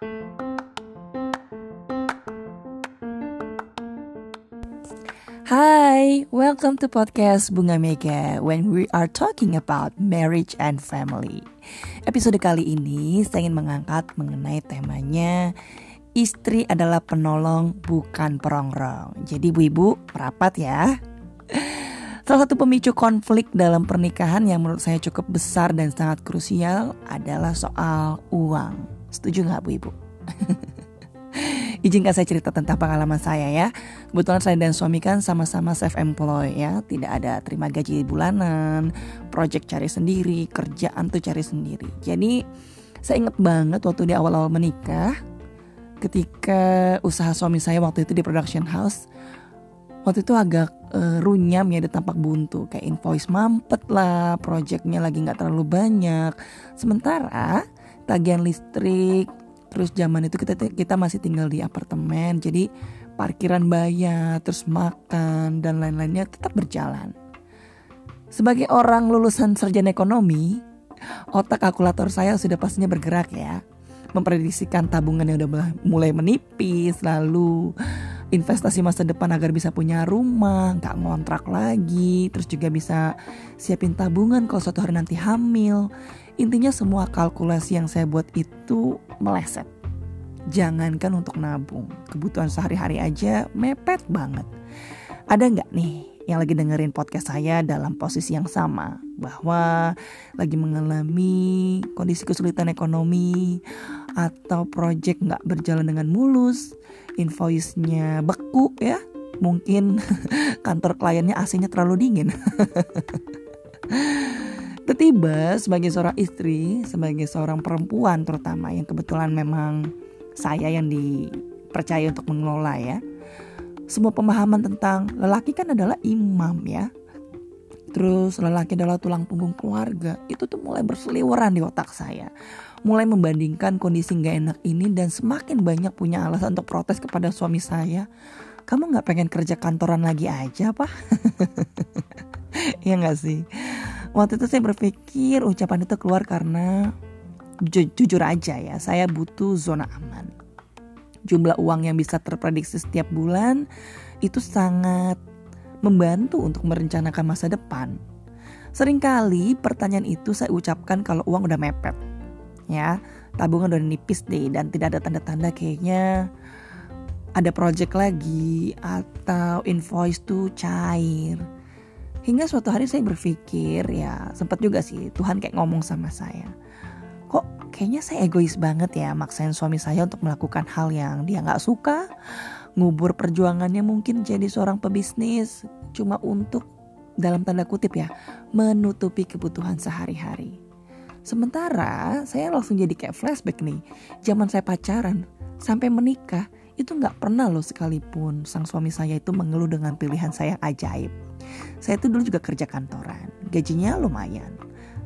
Hai, welcome to podcast Bunga Mega when we are talking about marriage and family. Episode kali ini saya ingin mengangkat mengenai temanya istri adalah penolong bukan perongrong. Jadi ibu-ibu merapat ya. Salah satu pemicu konflik dalam pernikahan yang menurut saya cukup besar dan sangat krusial adalah soal uang. Setuju nggak bu ibu? Izinkan saya cerita tentang pengalaman saya ya. Kebetulan saya dan suami kan sama-sama self employed ya, tidak ada terima gaji bulanan, project cari sendiri, kerjaan tuh cari sendiri. Jadi saya inget banget waktu di awal-awal menikah, ketika usaha suami saya waktu itu di production house, waktu itu agak uh, runyam ya, ada tampak buntu, kayak invoice mampet lah, projectnya lagi nggak terlalu banyak. Sementara tagihan listrik, Terus zaman itu kita kita masih tinggal di apartemen, jadi parkiran bayar, terus makan dan lain-lainnya tetap berjalan. Sebagai orang lulusan sarjana ekonomi, otak kalkulator saya sudah pastinya bergerak ya. Memprediksikan tabungan yang udah mulai menipis, lalu investasi masa depan agar bisa punya rumah, nggak ngontrak lagi, terus juga bisa siapin tabungan kalau suatu hari nanti hamil. Intinya semua kalkulasi yang saya buat itu meleset. Jangankan untuk nabung, kebutuhan sehari-hari aja mepet banget. Ada nggak nih yang lagi dengerin podcast saya dalam posisi yang sama bahwa lagi mengalami kondisi kesulitan ekonomi atau project nggak berjalan dengan mulus, invoice-nya beku ya, mungkin kantor kliennya AC-nya terlalu dingin. Tiba-tiba sebagai seorang istri, sebagai seorang perempuan terutama yang kebetulan memang saya yang dipercaya untuk mengelola ya. Semua pemahaman tentang lelaki kan adalah imam ya. Terus lelaki adalah tulang punggung keluarga. Itu tuh mulai berseliweran di otak saya. Mulai membandingkan kondisi gak enak ini dan semakin banyak punya alasan untuk protes kepada suami saya. Kamu gak pengen kerja kantoran lagi aja apa? Iya gak sih? Waktu itu saya berpikir ucapan itu keluar karena ju jujur aja ya, saya butuh zona aman. Jumlah uang yang bisa terprediksi setiap bulan itu sangat membantu untuk merencanakan masa depan. Seringkali pertanyaan itu saya ucapkan kalau uang udah mepet. Ya, tabungan udah nipis deh dan tidak ada tanda-tanda kayaknya ada project lagi atau invoice tuh cair Hingga suatu hari saya berpikir ya sempat juga sih Tuhan kayak ngomong sama saya. Kok kayaknya saya egois banget ya maksain suami saya untuk melakukan hal yang dia nggak suka. Ngubur perjuangannya mungkin jadi seorang pebisnis cuma untuk dalam tanda kutip ya menutupi kebutuhan sehari-hari. Sementara saya langsung jadi kayak flashback nih. Zaman saya pacaran sampai menikah itu nggak pernah loh sekalipun sang suami saya itu mengeluh dengan pilihan saya yang ajaib saya tuh dulu juga kerja kantoran, gajinya lumayan.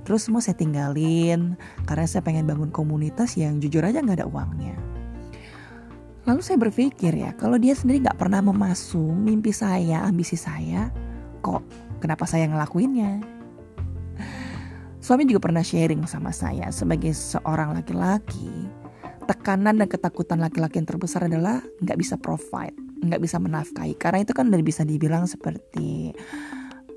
Terus semua saya tinggalin karena saya pengen bangun komunitas yang jujur aja nggak ada uangnya. Lalu saya berpikir ya, kalau dia sendiri nggak pernah memasung mimpi saya, ambisi saya, kok kenapa saya ngelakuinnya? Suami juga pernah sharing sama saya sebagai seorang laki-laki, tekanan dan ketakutan laki-laki yang terbesar adalah nggak bisa provide nggak bisa menafkahi karena itu kan udah bisa dibilang seperti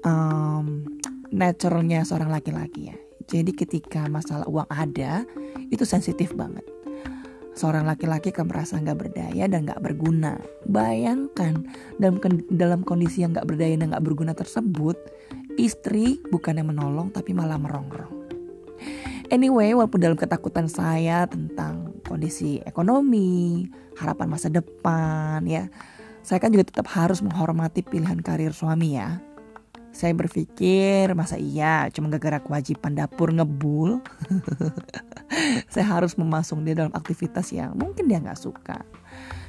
um, naturalnya seorang laki-laki ya. Jadi ketika masalah uang ada itu sensitif banget. Seorang laki-laki akan merasa nggak berdaya dan nggak berguna. Bayangkan dalam dalam kondisi yang nggak berdaya dan nggak berguna tersebut istri bukan yang menolong tapi malah merongrong. Anyway, walaupun dalam ketakutan saya tentang kondisi ekonomi, harapan masa depan, ya, saya kan juga tetap harus menghormati pilihan karir suami ya. Saya berpikir masa iya cuma gara-gara kewajiban dapur ngebul. saya harus memasung dia dalam aktivitas yang mungkin dia nggak suka.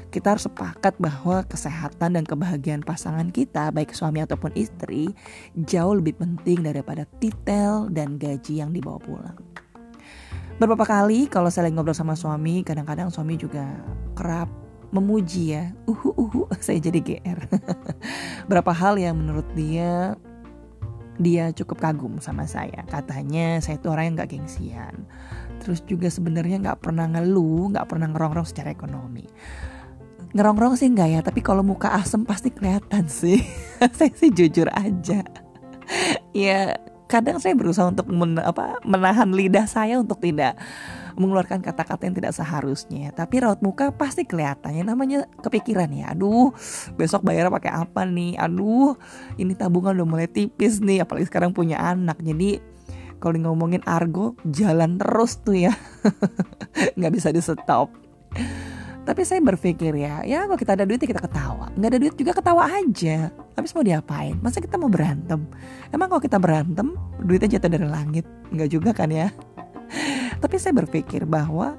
Kita harus sepakat bahwa kesehatan dan kebahagiaan pasangan kita baik suami ataupun istri jauh lebih penting daripada titel dan gaji yang dibawa pulang. Beberapa kali kalau saya lagi ngobrol sama suami, kadang-kadang suami juga kerap memuji ya uhu uhu saya jadi GR berapa hal yang menurut dia dia cukup kagum sama saya. Katanya saya itu orang yang gak gengsian. Terus juga sebenarnya nggak pernah ngeluh nggak pernah ngerongrong secara ekonomi. Ngerongrong sih enggak ya tapi kalau muka asem pasti kelihatan sih. Saya sih jujur aja. Ya kadang saya berusaha untuk men, apa, menahan lidah saya untuk tidak mengeluarkan kata-kata yang tidak seharusnya tapi raut muka pasti kelihatannya namanya kepikiran ya aduh besok bayar pakai apa nih aduh ini tabungan udah mulai tipis nih apalagi sekarang punya anak jadi kalau ngomongin argo jalan terus tuh ya nggak bisa di stop tapi saya berpikir ya, ya kalau kita ada duit ya kita ketawa. Nggak ada duit juga ketawa aja. Habis mau diapain? Masa kita mau berantem? Emang kalau kita berantem, duitnya jatuh dari langit? Nggak juga kan ya? Tapi saya berpikir bahwa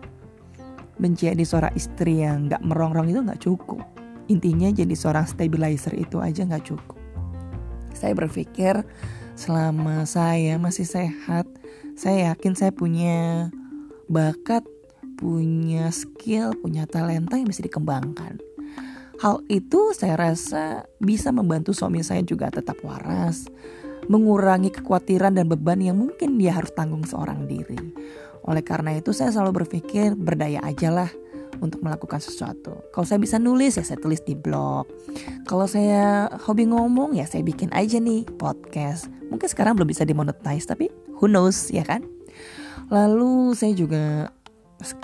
menjadi seorang istri yang nggak merongrong itu nggak cukup. Intinya jadi seorang stabilizer itu aja nggak cukup. Saya berpikir selama saya masih sehat, saya yakin saya punya bakat punya skill, punya talenta yang bisa dikembangkan. Hal itu saya rasa bisa membantu suami saya juga tetap waras, mengurangi kekhawatiran dan beban yang mungkin dia harus tanggung seorang diri. Oleh karena itu saya selalu berpikir berdaya aja lah untuk melakukan sesuatu. Kalau saya bisa nulis ya saya tulis di blog. Kalau saya hobi ngomong ya saya bikin aja nih podcast. Mungkin sekarang belum bisa dimonetize tapi who knows ya kan? Lalu saya juga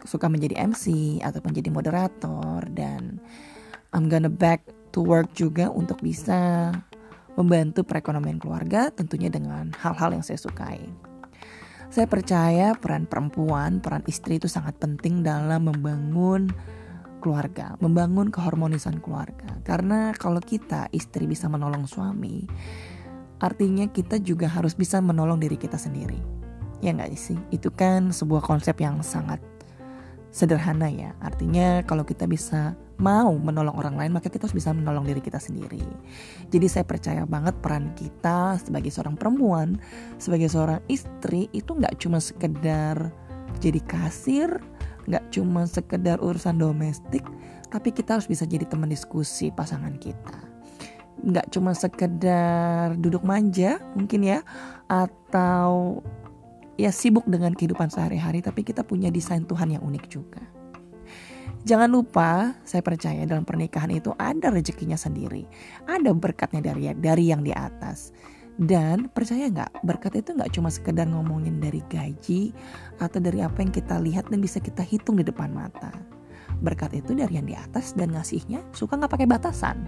suka menjadi MC ataupun jadi moderator dan I'm gonna back to work juga untuk bisa membantu perekonomian keluarga tentunya dengan hal-hal yang saya sukai. Saya percaya peran perempuan, peran istri itu sangat penting dalam membangun keluarga, membangun keharmonisan keluarga. Karena kalau kita istri bisa menolong suami, artinya kita juga harus bisa menolong diri kita sendiri. Ya nggak sih? Itu kan sebuah konsep yang sangat sederhana ya. Artinya kalau kita bisa mau menolong orang lain maka kita harus bisa menolong diri kita sendiri. Jadi saya percaya banget peran kita sebagai seorang perempuan, sebagai seorang istri itu nggak cuma sekedar jadi kasir, nggak cuma sekedar urusan domestik, tapi kita harus bisa jadi teman diskusi pasangan kita. Nggak cuma sekedar duduk manja mungkin ya, atau ya sibuk dengan kehidupan sehari-hari tapi kita punya desain Tuhan yang unik juga. Jangan lupa, saya percaya dalam pernikahan itu ada rezekinya sendiri. Ada berkatnya dari dari yang di atas. Dan percaya nggak, berkat itu nggak cuma sekedar ngomongin dari gaji atau dari apa yang kita lihat dan bisa kita hitung di depan mata. Berkat itu dari yang di atas dan ngasihnya suka nggak pakai batasan.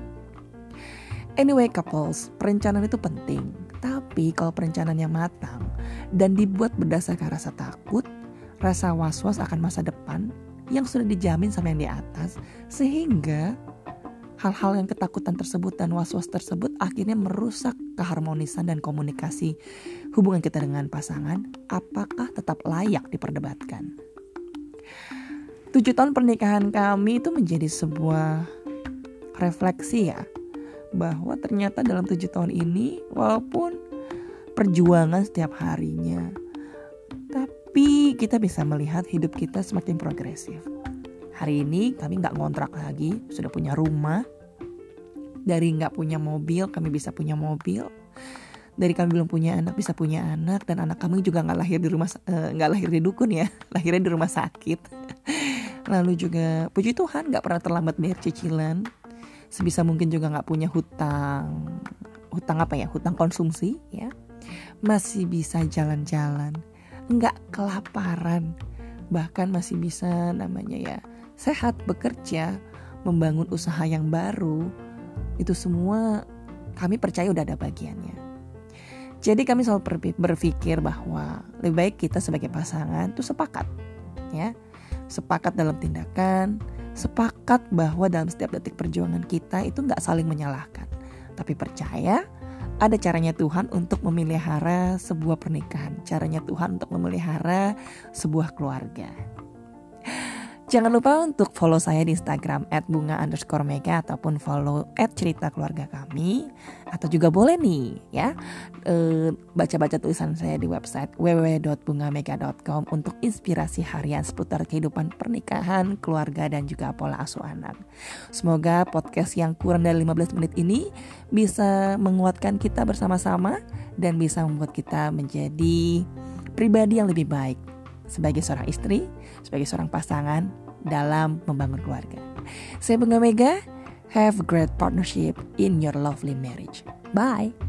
Anyway couples, perencanaan itu penting. Tapi kalau perencanaan yang matang dan dibuat berdasarkan rasa takut, rasa was-was akan masa depan yang sudah dijamin sama yang di atas, sehingga hal-hal yang ketakutan tersebut dan was-was tersebut akhirnya merusak keharmonisan dan komunikasi hubungan kita dengan pasangan, apakah tetap layak diperdebatkan. Tujuh tahun pernikahan kami itu menjadi sebuah refleksi ya bahwa ternyata dalam tujuh tahun ini walaupun perjuangan setiap harinya tapi kita bisa melihat hidup kita semakin progresif. Hari ini kami nggak ngontrak lagi sudah punya rumah. Dari nggak punya mobil kami bisa punya mobil. Dari kami belum punya anak bisa punya anak. Dan anak kami juga nggak lahir di rumah eh, nggak uh, lahir di dukun ya lahirnya di rumah sakit. Lalu juga puji Tuhan nggak pernah terlambat bayar cicilan sebisa mungkin juga nggak punya hutang hutang apa ya hutang konsumsi ya. Masih bisa jalan-jalan nggak kelaparan bahkan masih bisa namanya ya sehat bekerja membangun usaha yang baru itu semua kami percaya udah ada bagiannya. Jadi kami selalu berpikir bahwa lebih baik kita sebagai pasangan tuh sepakat ya. Sepakat dalam tindakan sepakat bahwa dalam setiap detik perjuangan kita itu nggak saling menyalahkan. Tapi percaya ada caranya Tuhan untuk memelihara sebuah pernikahan. Caranya Tuhan untuk memelihara sebuah keluarga. Jangan lupa untuk follow saya di Instagram at bunga underscore mega ataupun follow at cerita keluarga kami atau juga boleh nih ya eh, baca-baca tulisan saya di website www.bungamega.com untuk inspirasi harian seputar kehidupan pernikahan, keluarga dan juga pola asuh anak. Semoga podcast yang kurang dari 15 menit ini bisa menguatkan kita bersama-sama dan bisa membuat kita menjadi pribadi yang lebih baik sebagai seorang istri, sebagai seorang pasangan dalam membangun keluarga. Saya Bunga Mega, have great partnership in your lovely marriage. Bye.